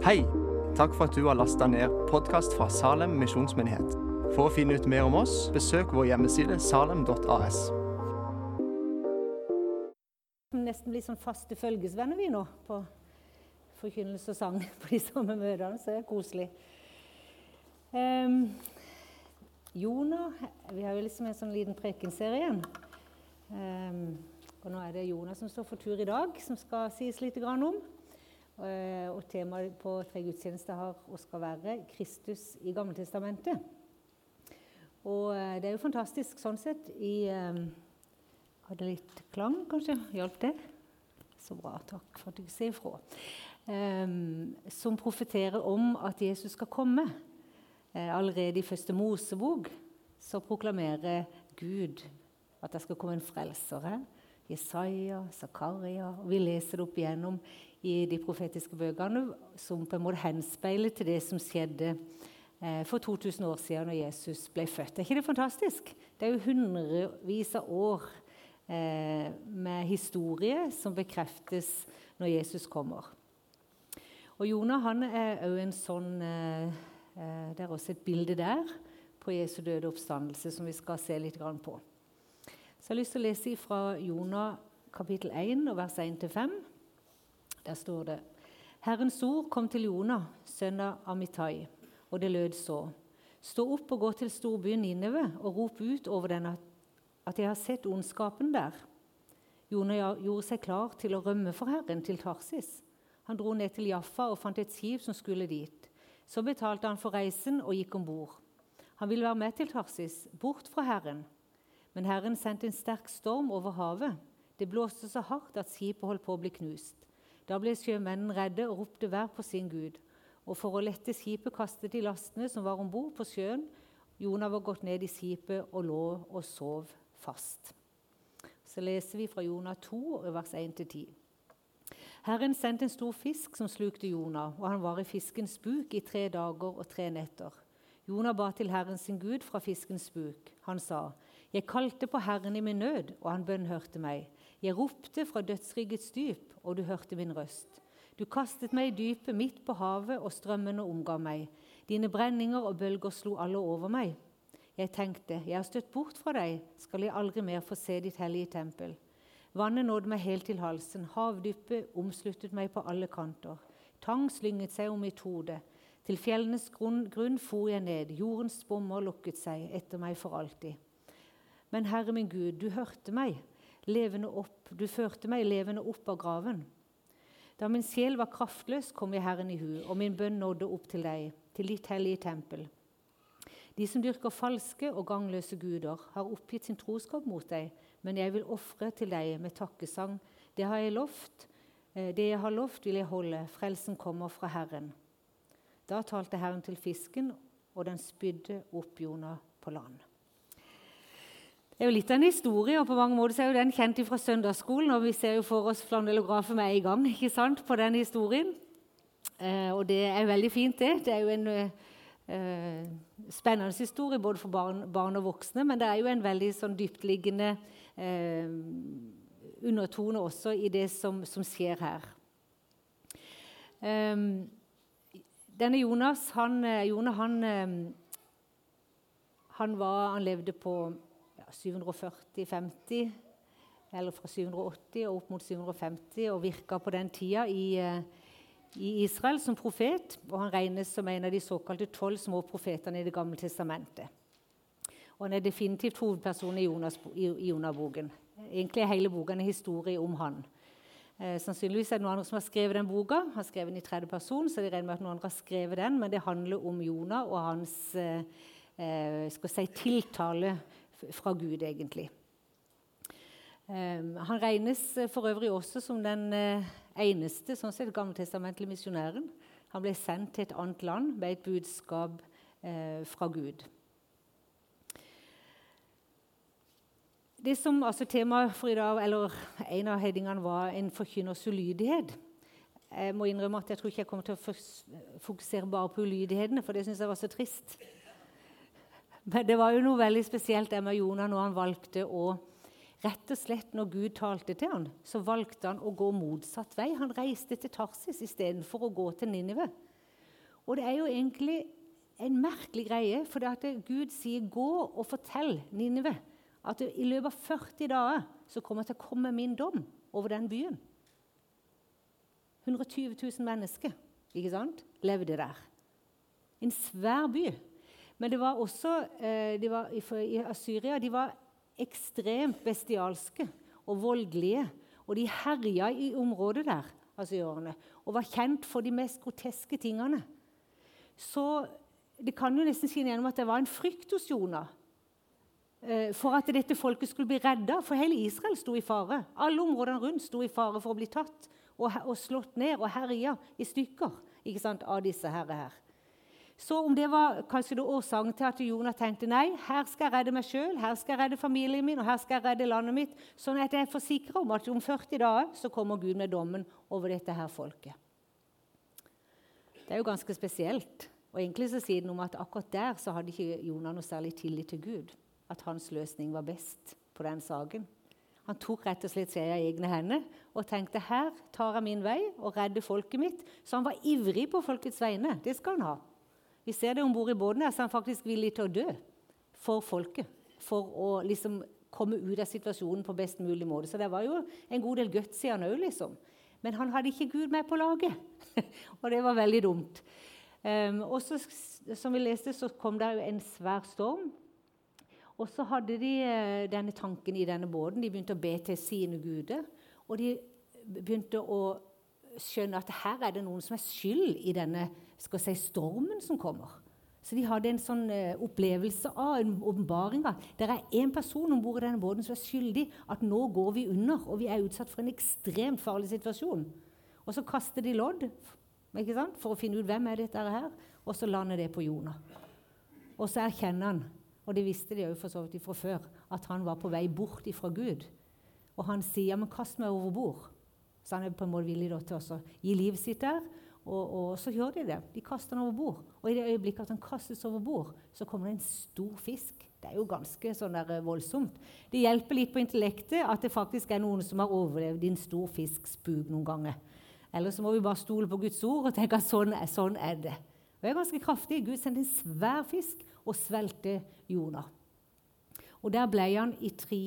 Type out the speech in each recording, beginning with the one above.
Hei! Takk for at du har lasta ned podkast fra Salem misjonsmyndighet. For å finne ut mer om oss, besøk vår hjemmeside salem.as. Nesten blir sånn faste følgesvenner vi nå på forkynnelse og sang på de samme møtene, så det er koselig. Um, Jonah Vi har jo liksom en sånn liten prekenserie igjen. Um, og nå er det Jonah som står for tur i dag, som skal sies litt om. Uh, og temaet på tre gudstjenester har og skal være 'Kristus i Gammeltestamentet'. Og uh, det er jo fantastisk sånn sett i um, Hadde litt klang, kanskje? Hjalp det? Så bra. Takk for at du sier ifra. Um, som profeterer om at Jesus skal komme. Allerede i første Mosebok så proklamerer Gud at det skal komme en frelser. Her. Jesaja, Zakaria og Vi leser det opp igjennom i de profetiske bøkene som på en måte henspeiler til det som skjedde eh, for 2000 år siden når Jesus ble født. Er ikke det fantastisk? Det er jo hundrevis av år eh, med historie som bekreftes når Jesus kommer. Og Jonah han er òg en sånn eh, Det er også et bilde der på Jesu døde oppstandelse som vi skal se litt på. Så jeg har lyst til å lese fra Jonah kapittel 1 vers 1-5. Der står det Herrens ord kom til Jonah, sønn av Amitai, og det lød så. Stå opp og gå til storbyen Nineve og rop ut over den at jeg har sett ondskapen der. Jonah gjorde seg klar til å rømme for Herren, til Tarsis. Han dro ned til Jaffa og fant et skip som skulle dit. Så betalte han for reisen og gikk om bord. Han ville være med til Tarsis, bort fra Herren. Men Herren sendte en sterk storm over havet. Det blåste så hardt at skipet holdt på å bli knust. Da ble sjømennene redde og ropte hver på sin gud. Og for å lette skipet kastet de lastene som var om bord på sjøen. Jonah var gått ned i skipet og lå og sov fast. Så leser vi fra Jonah 2, vers 1-10. Herren sendte en stor fisk som slukte Jonah, og han var i fiskens buk i tre dager og tre netter. Jonah ba til Herren sin Gud fra fiskens buk. Han sa, jeg kalte på Herren i min nød, og han bønnhørte meg. Jeg ropte fra dødsriggets dyp, og du hørte min røst. Du kastet meg i dypet midt på havet, og strømmene omga meg. Dine brenninger og bølger slo alle over meg. Jeg tenkte, jeg har støtt bort fra deg, skal jeg aldri mer få se ditt hellige tempel. Vannet nådde meg helt til halsen, havdypet omsluttet meg på alle kanter. Tang slynget seg om mitt hode. Til fjellenes grunn, grunn for jeg ned, jordens bommer lukket seg etter meg for alltid. Men Herre min Gud, du hørte meg levende opp, du førte meg levende opp av graven. Da min sjel var kraftløs, kom jeg Herren i hu, og min bønn nådde opp til deg, til ditt hellige tempel. De som dyrker falske og gangløse guder, har oppgitt sin troskap mot deg, men jeg vil ofre til deg med takkesang. Det har jeg lovt, eh, det jeg har lovt, vil jeg holde. Frelsen kommer fra Herren. Da talte Herren til fisken, og den spydde opp Jonah på land. Er jo litt av en historie, og på mange måter er jo den kjent fra søndagsskolen. og Vi ser jo for oss flanellografen med en gang ikke sant, på den historien. Eh, og det er veldig fint, det. Det er jo en eh, spennende historie både for barn, barn, og voksne, men det er jo en veldig sånn dyptliggende eh, undertone også i det som, som skjer her. Um, denne Jonas, han, eh, han, eh, han, var, han levde på 740-50, eller fra 780 og opp mot 750, og virka på den tida i, eh, i, Israel som profet. Og han regnes som en av de såkalte tolv små profetene i Det gamle testamentet. Og han er definitivt hovedpersonen i, Jonah-boken. Egentlig er hele boka en historie om han. Eh, sannsynligvis er det noen andre som har skrevet den boka. Han har skrevet den i tredje person, så de regner med at noen andre har skrevet den, men det handler om Jonah og hans eh, eh si, tiltale fra Gud, egentlig. Um, han regnes for øvrig også som den uh, eneste sånn sett, gammeltestamentlige misjonæren. Han ble sendt til et annet land med et budskap uh, fra Gud. Det som altså Temaet for i dag, eller En av headingene var en forkynners ulydighet. Jeg må innrømme at jeg tror ikke jeg kommer til å fokusere bare på ulydighetene, for det syns jeg var så trist. Men det var jo noe veldig spesielt med Jonah når han valgte å Rett og slett når Gud talte til han, så valgte han å gå motsatt vei. Han reiste til Tarsis istedenfor å gå til Ninive. Og det er jo egentlig en merkelig greie, for det at Gud sier 'gå og fortell Ninive' at i løpet av 40 dager så kommer jeg til å komme min dom over den byen. 120 000 mennesker ikke sant, levde der. En svær by. Men det var også eh, de var, i, Assyria de var ekstremt bestialske og voldelige. Og de herja i området der asyrerne, og var kjent for de mest groteske tingene. Så det kan jo nesten skinne gjennom at det var en frykt hos Jonah eh, for at dette folket skulle bli redda. For hele Israel sto i fare. Alle områdene rundt sto i fare for å bli tatt og, slått ned og herja i stykker ikke sant, av disse herre her. Så om det var kanskje det årsaken til at Jonah tenkte nei, her skal jeg redde meg sjøl, her skal jeg redde familien min og her skal jeg redde landet mitt, sånn at jeg er forsikra om at om 40 dager så kommer Gud med dommen over dette her folket. Det er jo ganske spesielt. Og egentlig så sier den om at akkurat der så hadde ikke Jonah noe særlig tillit til Gud. At hans løsning var best på den saken. Han tok rett og slett seg i egne hender og tenkte her tar jeg min vei og redder folket mitt. Så han var ivrig på folkets vegne. Det skal han ha. Vi ser det om bord i båten, så er han faktisk villig til å dø for folket. For å liksom komme ut av situasjonen på best mulig måte. Så det var jo en god del guts i han òg, liksom. Men han hadde ikke Gud med på laget. og det var veldig dumt. Um, og så, som vi leste, så kom det jo en svær storm. Og så hadde de uh, denne tanken i denne båten. De begynte å be til sine guder. Og de begynte å skjønne at her er det noen som er skyld i denne skal si, stormen som kommer. Så de hadde en sånn uh, opplevelse av en åpenbaring av det er én person om bord i denne båten som er skyldig at nå går vi under, og vi er utsatt for en ekstremt farlig situasjon. Og så kaster de lodd for å finne ut hvem er dette her, og så lander det på Jonah. Og så erkjenner han, og det visste de jo for så vidt fra før, at han var på vei bort ifra Gud. Og han sier ja, men 'kast meg over bord'. Så han er på en måte villig til å gi livet sitt der. Og, og, så gjør de det. De kaster den over bord. Og i det øyeblikket at han kastes over bord, så kommer det en stor fisk. Det er jo ganske sånn der eh, voldsomt. Det hjelper litt på intellektet at det faktisk er noen som har overlevd en stor fisks buk noen ganger. Eller så må vi bare stole på Guds ord og tenke at sånn, sånn er det. Og det er ganske kraftig. Gud sendte en svær fisk og svelte Jonah. Og der ble han i tre,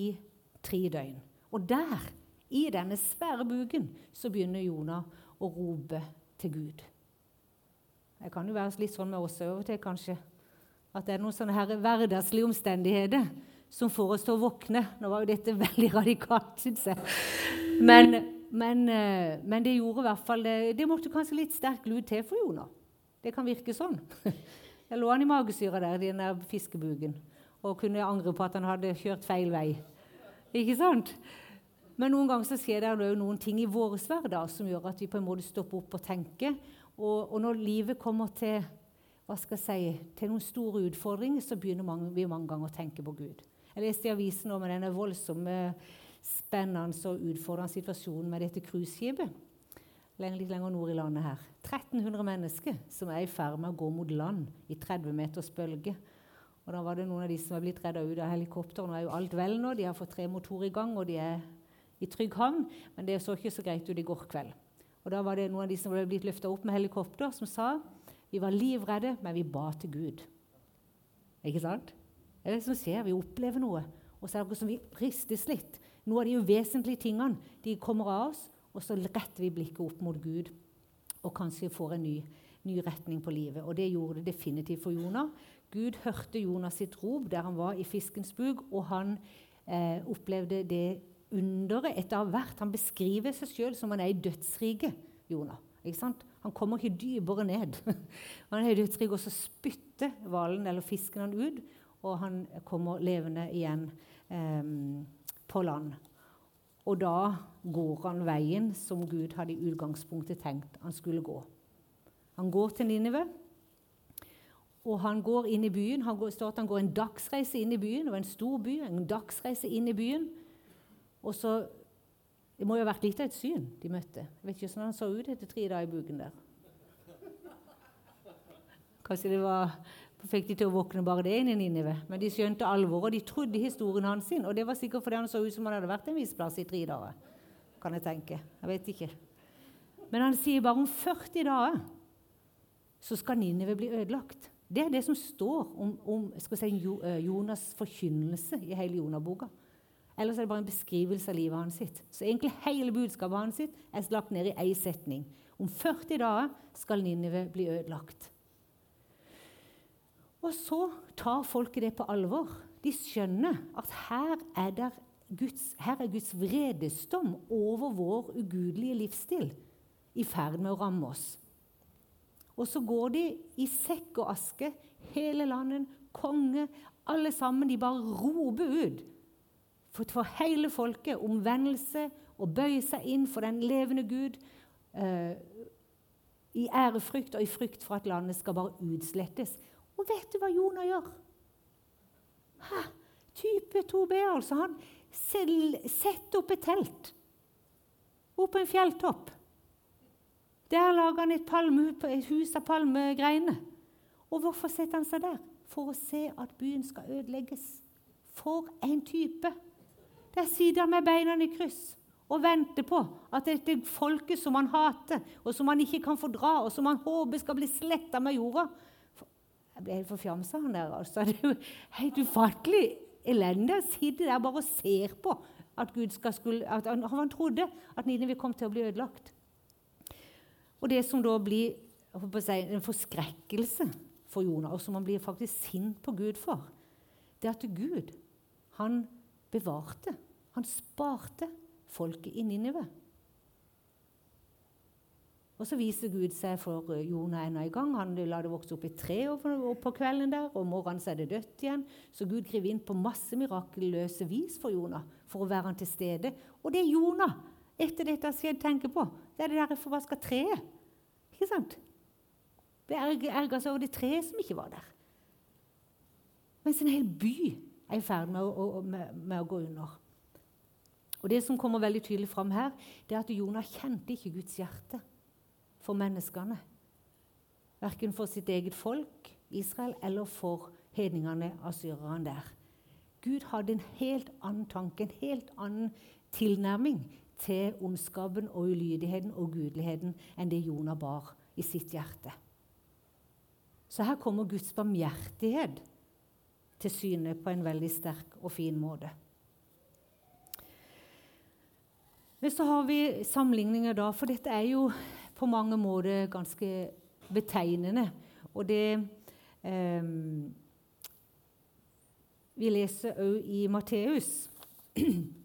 tre døgn. Og der, i denne svære buken, så begynner Jonah å rope til Gud. Det kan jo være litt sånn med oss og til, kanskje. At det er noen sånne her hverdagslige omstendigheter som får oss til å våkne. Nå var jo dette veldig radikalt, syns jeg. Men, men, eh, men, det gjorde i hvert fall det, det måtte kanskje litt sterk lud til for Jonah. Det kan virke sånn. Jeg lå han i magesyra der den der fiskebuken og kunne angre på at han hadde kjørt feil vei. Ikke sant? Men noen ganger så skjer det jo noen ting i vår hverdag som gjør at vi på en måte stopper opp og tenker. Og, og når livet kommer til, si, til noen store utfordringer, så begynner mange, vi mange ganger å tenke på Gud. Jeg leste i avisen om denne voldsomme, spennende og utfordrende situasjonen med dette cruiseskipet. Litt lenger nord i landet her. 1300 mennesker som er i ferd med å gå mot land i 30 meters bølge. Og da var det noen av de som er blitt redda ut av helikopteret. Nå er jo alt vel nå. De har fått tre motorer i gang, og de er i trygg havn, men det så ikke så greit ut i går kveld. Og Da var det noen av de som ble blitt løfta opp med helikopter, som sa vi var livredde, men vi ba til Gud. Ikke sant? Det er det som skjer. Vi opplever noe. Og så er det noe som vi ristes litt. Noen av de uvesentlige tingene de kommer av oss, og så retter vi blikket opp mot Gud og kanskje får en ny, ny retning på livet. Og det gjorde det definitivt for Jonah. Gud hørte Jonas sitt rop der han var i fiskens buk, og han eh, opplevde det underet etter hvert. Han beskriver seg sjøl som han er i dødsriket, Jonah. Han kommer ikke dypere ned. han er i dødsriket, og så spytter hvalen eller fisken han ut, og han kommer levende igjen eh, på land. Og da går han veien som Gud hadde i utgangspunktet tenkt han skulle gå. Han går til Ninive, og han går inn i byen. Han går, står at han går en dagsreise inn i byen. Det var en stor by. En dagsreise inn i byen. Og så Det må jo ha vært litt av et syn de møtte. Jeg vet ikke hvordan han så ut etter tre dager i buken der. Kanskje det var fikk de til å våkne bare det i Ninive. Men de skjønte alvoret, og de trodde historien hans. sin, Og det var sikkert fordi han så ut som han hadde vært en viss plass i tre dager. Kan jeg tenke. Jeg vet ikke. Men han sier bare om 40 dager så skal Ninive bli ødelagt. Det er det som står om, om si, Jonas' forkynnelse i hele Jonaboka. Ellers er det bare en beskrivelse av livet hans. sitt. Så egentlig hele budskapet hans sitt er lagt ned i én setning. Om 40 dager skal Ninive bli ødelagt. Og så tar folket det på alvor. De skjønner at her er, Guds, her er Guds vredesdom over vår ugudelige livsstil i ferd med å ramme oss. Og så går de i sekk og aske, hele landet, konge, alle sammen. De bare roper ut for, for hele folket omvendelse og bøye seg inn for den levende Gud. Eh, I ærefrykt og i frykt for at landet skal bare utslettes. Og vet du hva Jonah gjør? Ha, Type 2B, altså. Han setter opp et telt opp på en fjelltopp. Der lager han et, palme, et hus av palmegreiner. Og hvorfor setter han seg der? For å se at byen skal ødelegges. For en type! Der sitter han med beina i kryss og venter på at dette folket som han hater, og som han ikke kan fordra, og som han håper skal bli sletta med jorda Jeg ble helt forfjamsa, han der. altså. Det er jo helt ufattelig elendig. Han sitter der bare og ser på at, Gud skal skulle, at han, han trodde at Ninevi kom til å bli ødelagt. Og det som da blir si, en forskrekkelse for Jonah, og som han blir faktisk sint på Gud for, det er at Gud han bevarte, han sparte folket i Ninive. Og Så viser Gud seg for Jonah enda en gang. Han lar det vokse opp i tre på kvelden der, og morgenen er det dødt igjen. Så Gud griper inn på masse mirakelløse vis for Jonah for å være han til stede. Og det er Jonah etter dette har skjedd, tenker på. Det er det der forvaska treet. Ikke sant? Ble erga seg over det treet som ikke var der. Mens en hel by er i ferd med å, med, med å, gå under. Og Det som kommer veldig tydelig fram her, det er at Jonah kjente ikke Guds hjerte for menneskene. Verken for sitt eget folk, Israel, eller for hedningene, asyrerne der. Gud hadde en helt annen tanke, en helt annen tilnærming til ondskapen og ulydigheten og gudeligheten enn det Jonah bar i sitt hjerte. Så her kommer Guds barmhjertighet til syne på en veldig sterk og fin måte. Men så har vi sammenligninger, da, for dette er jo på mange måter ganske betegnende. Og det eh, Vi leser òg i Matteus.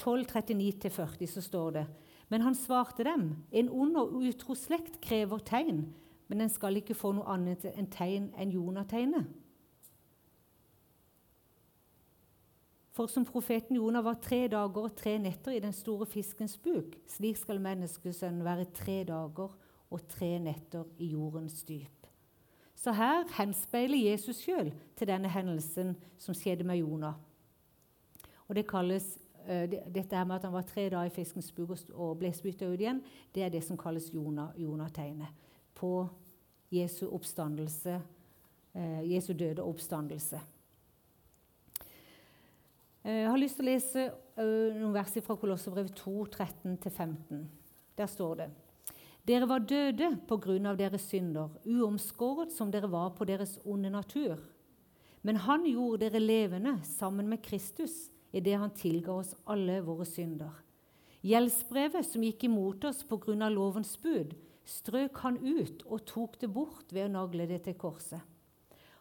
12.39-40 så står det Men han svarte dem, en ond og utro slekt krever tegn, men den skal ikke få noe annet enn tegn enn Jonategnet. For som profeten Jonah var tre dager og tre netter i den store fiskens buk, slik skal menneskesønnen være tre dager og tre netter i jordens dyp. Så her henspeiler Jesus sjøl til denne hendelsen som skjedde med Jonah. Og det kalles, uh, det, Dette med at han var tre dager i fiskens buk og ble spytta ut igjen, det er det som kalles Jonah-tegnet. På Jesu oppstandelse, eh, Jesu døde oppstandelse. Uh, jeg har lyst til å lese noen vers fra Kolosserbrevet 2, 13-15. Der står det dere var døde på grunn av deres synder, uomskåret som dere var på deres onde natur. Men han gjorde dere levende sammen med Kristus idet han tilga oss alle våre synder. Gjeldsbrevet som gikk imot oss på grunn av lovens bud, strøk han ut og tok det bort ved å nagle det til korset.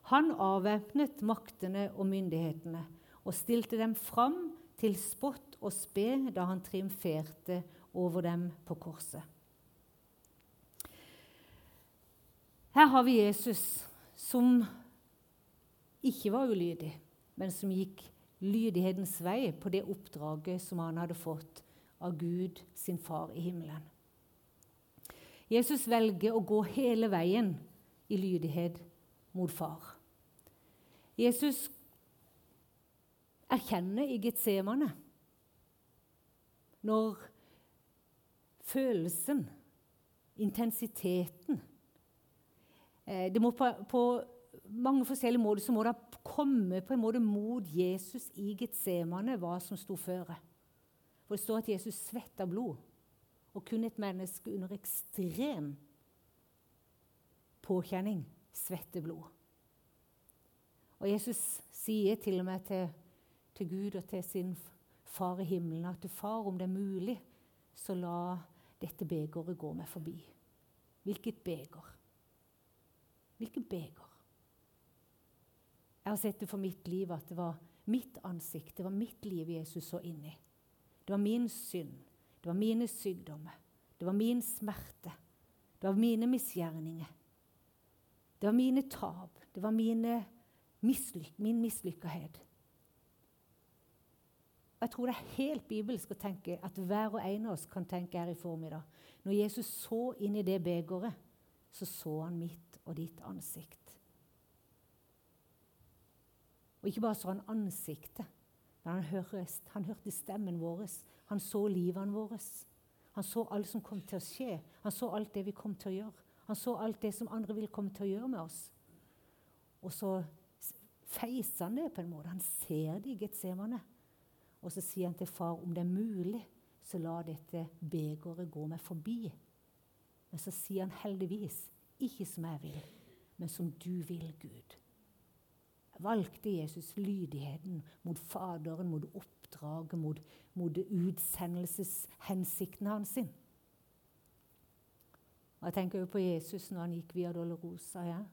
Han avvæpnet maktene og myndighetene og stilte dem fram til spott og spe da han triumferte over dem på korset. Her har vi Jesus som ikke var ulydig, men som gikk lydighetens vei på det oppdraget som han hadde fått av Gud, sin far i himmelen. Jesus velger å gå hele veien i lydighet mot far. Jesus erkjenner i Getsemane når følelsen, intensiteten eh, Det må på, på mange forskjellige måter så må det komme på en måte mot Jesus i Getsemane hva som sto føre. For Det står at Jesus svetta blod. Og kun et menneske under ekstrem påkjenning svetter blod. Og Jesus sier til og med til, til Gud og til sin far i himmelen at far, om det er mulig, så la dette begeret gå meg forbi. Hvilket beger? Hvilket beger? Jeg har sett det for mitt liv at det var mitt ansikt, det var mitt liv Jesus så inni. Det var min synd, det var mine sykdommer, det var min smerte, det var mine misgjerninger. Det var mine tap, det var mislyk, min mislykkethet. Jeg tror det er helt bibelsk å tenke at hver og en av oss kan tenke her i formiddag. Når Jesus så inn i det begeret, så så han mitt og ditt ansikt. Og ikke bare så han ansiktet, men han, høres, han hørte stemmen vår. Han så livene våre. Han så alt som kom til å skje. Han så alt det vi kom til å gjøre. Han så alt det som andre ville komme til å gjøre med oss. Og så feiser han det på en måte. Han ser det i Getsemane. Og så sier han til far om det er mulig, så la dette begeret gå meg forbi. Men så sier han heldigvis ikke som jeg vil, men som du vil, Gud. Valgte Jesus lydigheten mot Faderen, mot oppdraget, mot, mot utsendelseshensikten hans. sin. Og Jeg tenker jo på Jesus når han gikk via Dolorosa. Ja.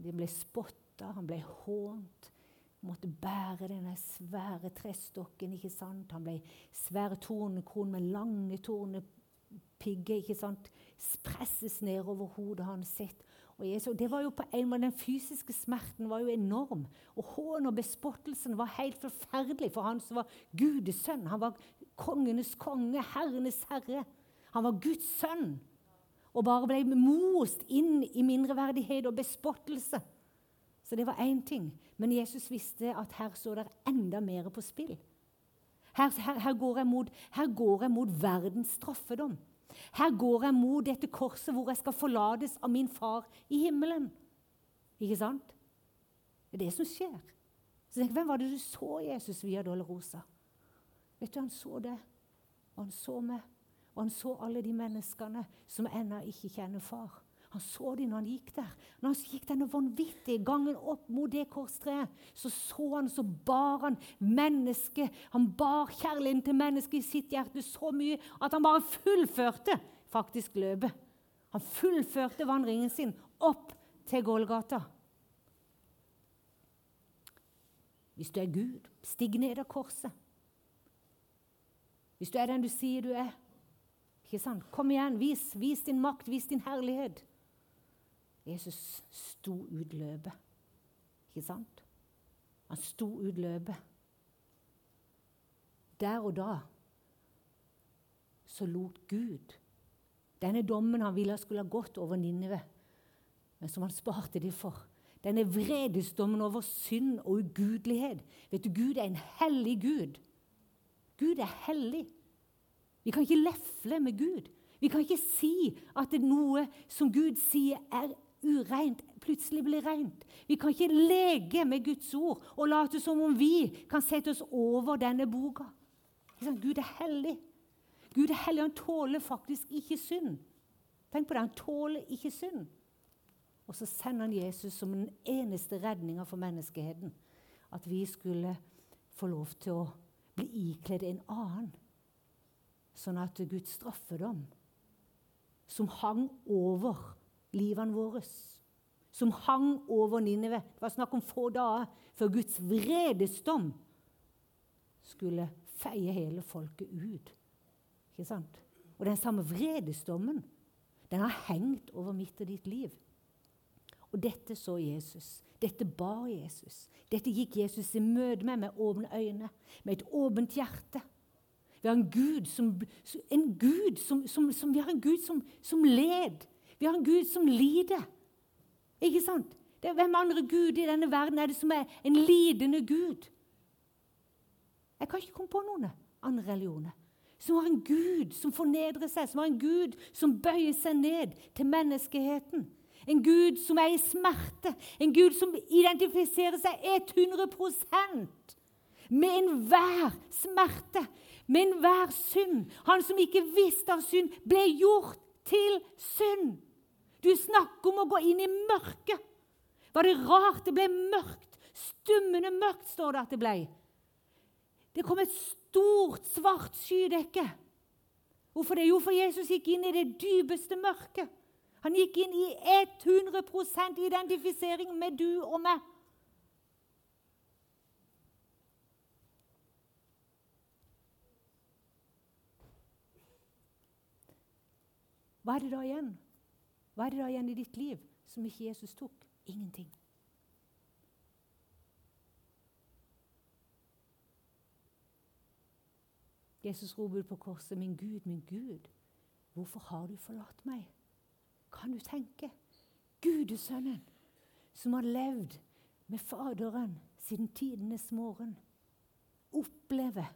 De ble spotta, han ble hånt måtte bære denne svære trestokken. ikke sant? Han ble svære tornekron med lange tornepigger. ikke sant? Presses nedover hodet hans sitt. Og Jesus, det var jo på en måte, Den fysiske smerten var jo enorm. Og hån og bespottelsen var helt forferdelig for han som var Gudes sønn. Han var kongenes konge, herrenes herre. Han var Guds sønn. Og bare ble most inn i mindreverdighet og bespottelse. Så det var én ting. Men Jesus visste at her så det enda mer på spill. Her, her, her, går mot, her, går jeg mot, verdens straffedom. Her går jeg mot dette korset hvor jeg skal forlates av min far i himmelen. Ikke sant? Det er det som skjer. Så tenk, Hvem var det du så Jesus via Dolorosa? Vet du, Han så det, og han så meg, og han så alle de menneskene som ennå ikke kjenner far. Han så dem når han gikk der. Når han gikk denne vanvittige gangen opp mot det korstreet, så så han, så bar han mennesket. Han bar kjærligheten til mennesket i sitt hjerte så mye at han bare fullførte faktisk løpet. Han fullførte vandringen sin opp til Gålgata. Hvis du er Gud, stig ned av korset. Hvis du er den du sier du er, ikke sant? Kom igjen, vis, vis din makt, vis din herlighet. Jesus sto ut løpet. Ikke sant? Han sto ut løpet. Der og da så lot Gud denne dommen han ville skulle ha gått over Ninive, men som han sparte det for. Denne vredesdommen over synd og ugudelighet. Vet du, Gud er en hellig Gud. Gud er hellig. Vi kan ikke lefle med Gud. Vi kan ikke si at det er noe som Gud sier, er ureint plutselig blir rent. Vi kan ikke leke med Guds ord og late som om vi kan sette oss over denne boka. Gud er hellig. Gud er hellig, Han tåler faktisk ikke synd. Tenk på det, Han tåler ikke synd. Og så sender han Jesus som den eneste redninga for menneskeheten. At vi skulle få lov til å bli ikledd en annen. Sånn at Guds straffedom, som hang over livene våre, som hang over Ninive. Det var snakk om få dager før Guds vredesdom skulle feie hele folket ut. Ikke sant? Og den samme vredesdommen den har hengt over mitt og ditt liv. Og dette så Jesus. Dette bar Jesus. Dette gikk Jesus i møte med med åpne øyne, med et åpent hjerte. Vi har en Gud som, en Gud som, som, som, vi har en Gud som, som led. Vi har en Gud som lider. Ikke sant? Det, hvem andre Gud i denne verden er det som er en lidende Gud? Jeg kan ikke komme på noen andre religioner som har en Gud som fornedrer seg, som har en Gud som bøyer seg ned til menneskeheten. En Gud som er i smerte, en Gud som identifiserer seg 100% med enhver smerte, med enhver synd, han som ikke visste av synd, ble gjort til synd. Du snakker om å gå inn i mørket. Var det rart det ble mørkt? Stummende mørkt, står det at det ble. Det kom et stort, svart skydekke. Hvorfor det? Jo, for Jesus gikk inn i det dypeste mørket. Han gikk inn i 100% identifisering med du og meg. Hva er det da igjen? Hva er det da igjen i ditt liv som ikke Jesus tok? Ingenting. Jesus roper på korset, 'Min Gud, min Gud, hvorfor har du forlatt meg?' Kan du tenke? Gudesønnen, som har levd med Faderen siden tidenes morgen, opplever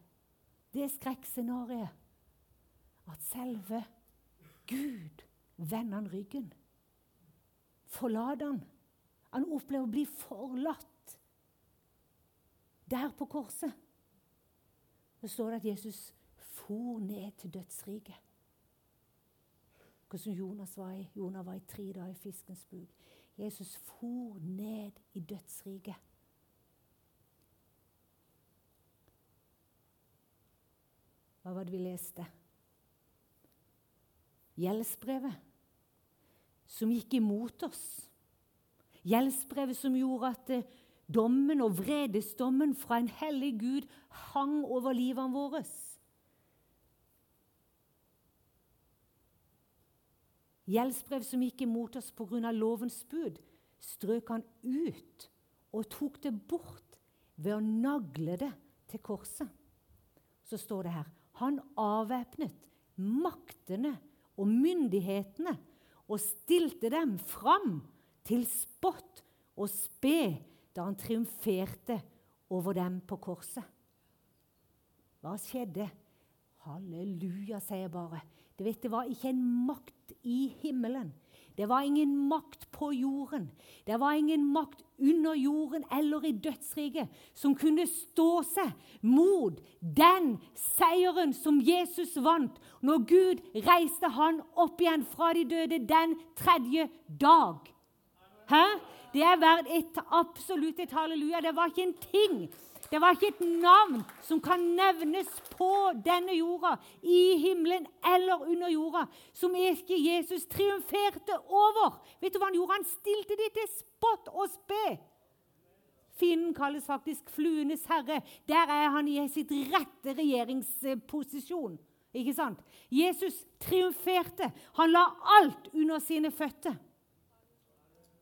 det skrekkscenarioet at selve Gud vender han ryggen. Forlate han. Han opplever å bli forlatt der på korset. Så står det at Jesus for ned til dødsriket. Hvordan Jonas var i. Jonas var i tre dager i fiskens buk. Jesus for ned i dødsriket. Hva var det vi leste? Gjeldsbrevet som gikk imot oss. Gjeldsbrevet som gjorde at eh, dommen og vredesdommen fra en hellig Gud hang over livet vårt. Gjeldsbrev som gikk imot oss pga. lovens bud, strøk han ut og tok det bort ved å nagle det til korset. Så står det her han avvæpnet maktene og myndighetene og stilte dem fram til spott og spe da han triumferte over dem på korset. Hva skjedde? Halleluja, sier jeg bare. Det, vet, det var ikke en makt i himmelen. Det var ingen makt på jorden. Det var ingen makt under jorden eller i dødsriket som kunne stå seg mot den seieren som Jesus vant når Gud reiste han opp igjen fra de døde den tredje dag. Hæ? Det er verdt et absolutt et halleluja. Det var ikke en ting det var ikke et navn som kan nevnes på denne jorda, i himmelen eller under jorda, som ikke Jesus triumferte over. Vet du hva Han gjorde? Han stilte de til spott og spe. Fienden kalles faktisk fluenes herre. Der er han i sitt rette regjeringsposisjon. Ikke sant? Jesus triumferte. Han la alt under sine føtter.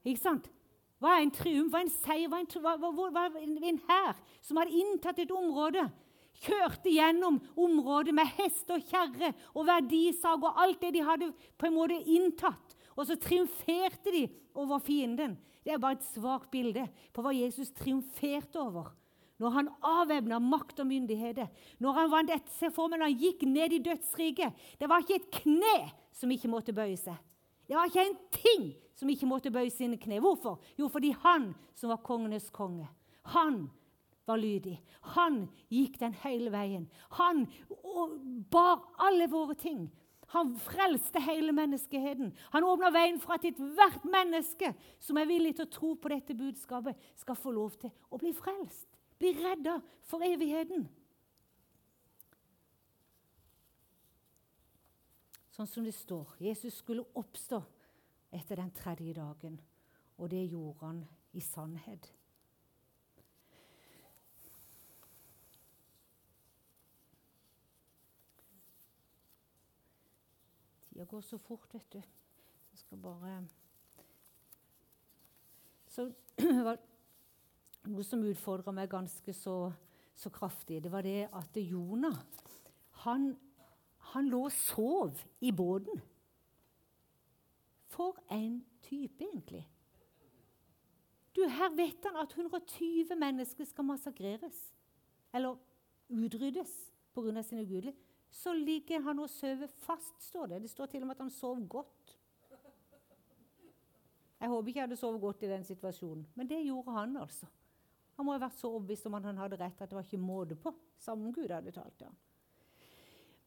Ikke sant? Hva er en triumf? Hva er en seier? Hva er en, hær som hadde inntatt et område? Kjørte gjennom området med hest og kjerre og verdisag og alt det de hadde på en måte inntatt. Og så triumferte de over fienden. Det er bare et svakt bilde på hva Jesus triumferte over. Når han avvæpna makt og myndigheter, når han vant et, se for meg, når han gikk ned i dødsriket Det var ikke et kne som ikke måtte bøye seg. Det var ikke en ting som ikke måtte bøye sine kne. Hvorfor? Jo, fordi han som var kongenes konge, han var lydig. Han gikk den hele veien. Han bar alle våre ting. Han frelste hele menneskeheten. Han åpna veien for at ethvert menneske som er villig til å tro på dette budskapet, skal få lov til å bli frelst. Bli redda for evigheten. Sånn som det står. Jesus skulle oppstå etter den tredje dagen. Og det gjorde han i sannhet. Tida går så fort, vet du. Jeg skal bare Så var noe som utfordra meg ganske så, så, kraftig. Det var det at Jonah han, han lå og sov i båten. For en type, egentlig. Du, Her vet han at 120 mennesker skal massakreres. Eller utryddes pga. sin ugudelighet. Så ligger han og sover fast, står det. Det står til og med at han sov godt. Jeg håper ikke jeg hadde sovet godt i den situasjonen, men det gjorde han. altså. Han må ha vært så overbevist om at han hadde rett, at det var ikke måte på. Samme Gud hadde talt til ham.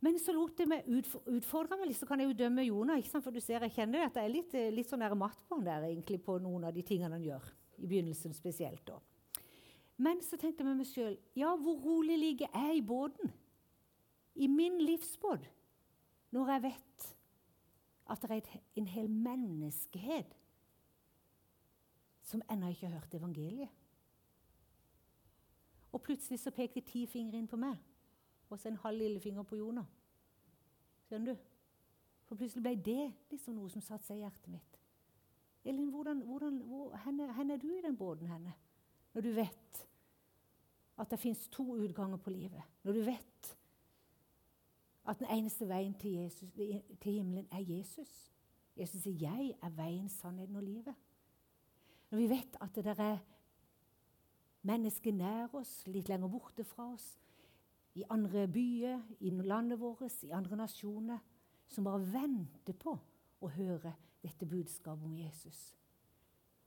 Men så lot jeg meg utfordre meg litt, så kan jeg jo dømme Jonah. For du ser, jeg kjenner at jeg er litt, eh, litt sånn matt på han der, egentlig, på noen av de tingene han gjør. I begynnelsen spesielt. da. Men så tenkte jeg med meg sjøl ja, hvor rolig ligger jeg i båten? I min livsbåt. Når jeg vet at det er en hel menneskehet som ennå ikke har hørt evangeliet. Og plutselig så pekte ti fingre inn på meg, og så en halv lillefinger på Jonah. Skjønner du? For plutselig ble det liksom noe som satte seg i hjertet mitt. Elin, hvordan, hvordan, hvor, henne, henne er du i den båten? henne? Når du vet at det fins to utganger på livet. Når du vet at den eneste veien til, Jesus, til himmelen er Jesus. Jesus sier 'Jeg er veien, sannheten og livet'. Når vi vet at det der er mennesker nær oss, litt lenger borte fra oss, i andre byer, i landet vårt, i andre nasjoner, som bare venter på å høre dette budskapet om Jesus.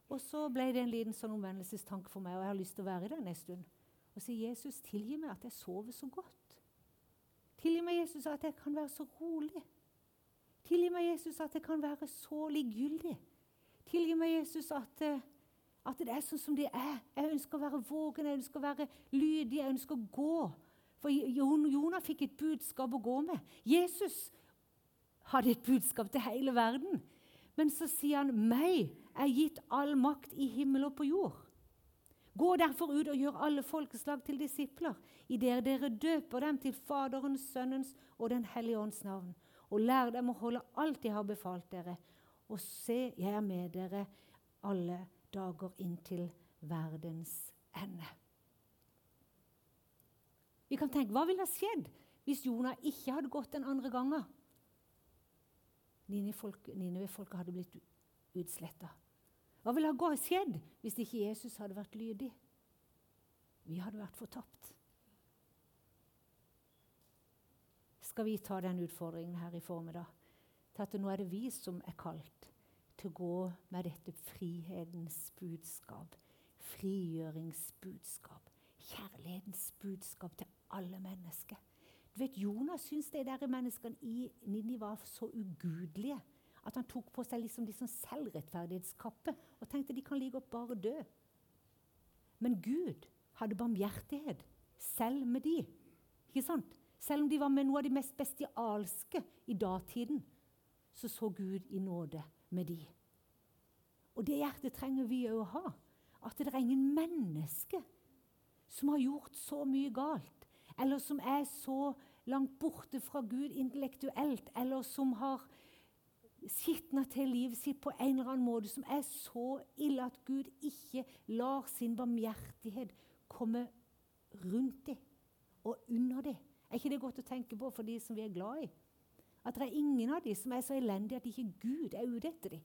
Og så ble det en liten sånn omvendelsestanke for meg, og jeg har lyst til å være i den en stund. Og si, 'Jesus, tilgi meg at jeg sover så godt.' Tilgi meg, Jesus, at jeg kan være så rolig. Tilgi meg, Jesus, at jeg kan være så likegyldig. Tilgi meg, Jesus, at uh, at det er sånn som det er. Jeg ønsker å være vågen, jeg ønsker å være lydig, jeg ønsker å gå. For Jonah fikk et budskap å gå med. Jesus hadde et budskap til hele verden. Men så sier han, 'Meg er gitt all makt i himmel og på jord'. Gå derfor ut og gjør alle folkeslag til disipler, idet dere døper dem til Faderens, Sønnens og Den hellige ånds navn, og lær dem å holde alt jeg har befalt dere. Og se, jeg er med dere alle dager inntil verdens ende. Vi kan tenke hva ville ha skjedd hvis Jonah ikke hadde gått den andre gangen? Ninevefolket hadde blitt utsletta. Hva ville ha skjedd hvis ikke Jesus hadde vært lydig? Vi hadde vært fortapt. Skal vi ta den utfordringen her i formiddag? Til at nå er det vi som er kalt til å gå med dette frihetens budskap, frigjøringsbudskap, kjærlighetens budskap til alle mennesker. Du vet, Jonas syntes de der menneskene i Nini var så ugudelige at han tok på seg liksom, liksom selvrettferdighetskappe og tenkte de kan like godt bare dø. Men Gud hadde barmhjertighet selv med de. Ikke sant? Selv om de var med noe av de mest bestialske i datiden, så så Gud i nåde med de. Og det hjertet trenger vi òg å ha. At det er ingen menneske som har gjort så mye galt, eller som er så langt borte fra Gud intellektuelt, eller som har skitna til livet sitt på en eller annen måte, som er så ille at Gud ikke lar sin barmhjertighet komme rundt dem og under dem. Er ikke det godt å tenke på for de som vi er glad i? At det er ingen av de som er så elendige at ikke Gud er ute etter dem.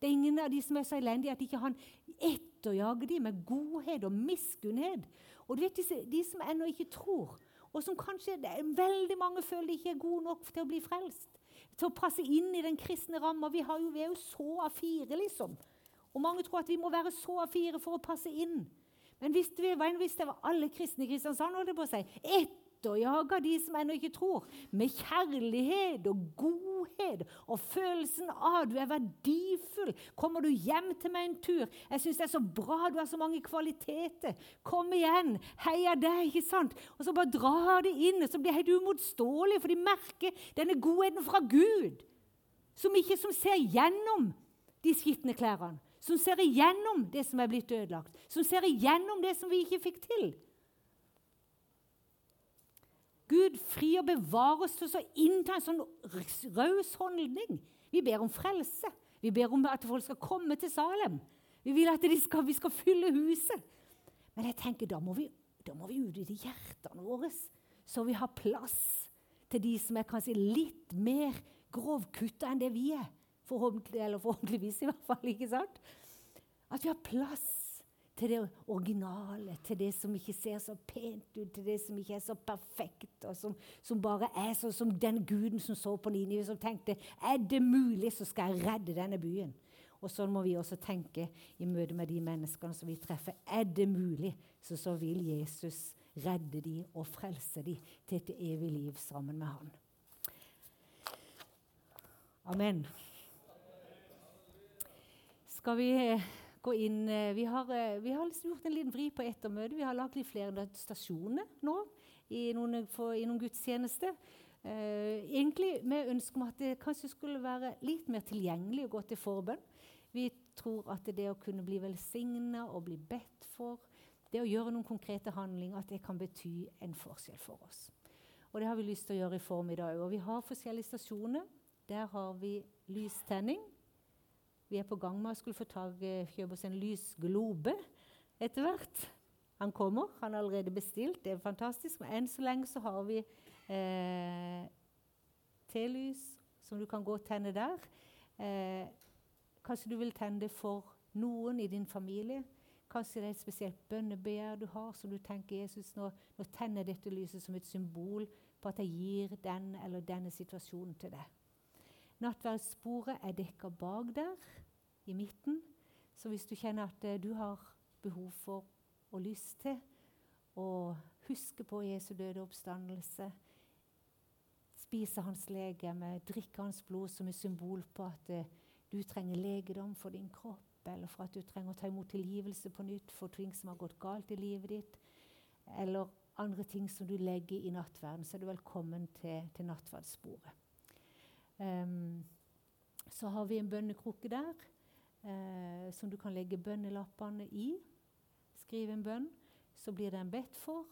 Det er ingen av de som er så elendige at ikke han etterjager dem med godhet og miskunnhet. Og du vet disse, de som ennå ikke tror, og som kanskje veldig mange føler de ikke er gode nok til å bli frelst, til å passe inn i den kristne ramma. Vi, vi, er jo så av fire, liksom. Og mange tror at vi må være så av fire for å passe inn. Men hvis hvis det var alle kristne i Kristiansand, holdt det på å si, ett etterjager de som ennå ikke tror, med kjærlighet og godhet og følelsen av du er verdifull. Kommer du hjem til meg en tur? Jeg syns det er så bra, du har så mange kvaliteter. Kom igjen, heia deg, ikke sant? Og så bare drar de inn, og så blir helt uimotståelige, for de merker denne godheten fra Gud. Som ikke som ser gjennom de skitne klærne. Som ser igjennom det som er blitt ødelagt. Som ser igjennom det som vi ikke fikk til. Gud fri og bevare oss til å innta en sånn raus holdning. Vi ber om frelse. Vi ber om at folk skal komme til Salem. Vi vil at skal, vi skal fylle huset. Men jeg tenker, da må vi, da må vi ut i hjertene våre, så vi har plass til de som er kanskje litt mer grovkutta enn det vi er. Forhåpentlig, eller forhåpentligvis, i hvert fall. ikke sant? At vi har plass til det originale, til det som ikke ser så pent ut, til det som ikke er så perfekt, og som, som bare er sånn som den guden som så på Ninive, som tenkte er det mulig, så skal jeg redde denne byen. Og sånn må vi også tenke i møte med de menneskene som vi treffer. Er det mulig, så, så vil Jesus redde de og frelse de til et evig liv sammen med Han. Amen. Skal vi eh, gå inn eh, Vi har, eh, vi har liksom gjort en liten vri på ettermøtet. Vi har lagd litt flere stasjoner nå i noen, for, i noen gudstjenester. Uh, egentlig med ønske om at det kanskje skulle være litt mer tilgjengelig å gå til forbønn. Vi tror at det å kunne bli velsigna og bli bedt for, det å gjøre noen konkrete handlinger, at det kan bety en forskjell for oss. Og det har vi lyst til å gjøre i formiddag. òg. vi har forskjellige stasjoner. Der har vi lystenning. Vi er på gang med å skulle få tag, kjøpe oss en lysglobe etter hvert. Han kommer, han har allerede bestilt. Det er fantastisk. Men enn så lenge så har vi eh, telys som du kan gå og tenne der. Eh, kanskje du vil tenne det for noen i din familie. Kanskje det er et spesielt bønnebegjær du har, som du tenker Jesus, nå, nå tenner dette lyset som et symbol på at jeg gir den eller denne situasjonen til deg. Nattverdssporet er dekka bak der, i midten. Så hvis du kjenner at uh, du har behov for og lyst til å huske på Jesu døde oppstandelse, spise hans legeme, drikke hans blod som et symbol på at uh, du trenger legedom for din kropp, eller for at du trenger å ta imot tilgivelse på nytt for ting som har gått galt i livet ditt, eller andre ting som du legger i nattverden, så er du velkommen til, til nattverdssporet. Um, så har vi en bønnekrukke der uh, som du kan legge bønnelappene i. Skrive en bønn. Så blir den bedt for,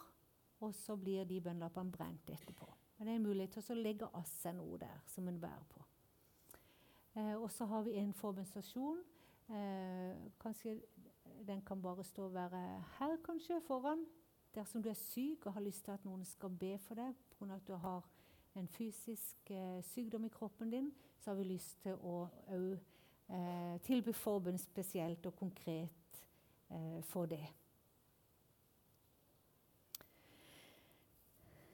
og så blir de bønnelappene brent etterpå. Men det er en mulighet til å legge av seg noe der som en bærer på. Uh, og så har vi en forbønnsstasjon. Uh, kanskje den kan bare stå og være her, kanskje, foran. Dersom du er syk og har lyst til at noen skal be for deg pga. at du har en fysisk eh, sykdom i kroppen din, så har vi lyst til å òg eh, tilby forbund spesielt og konkret eh, for det.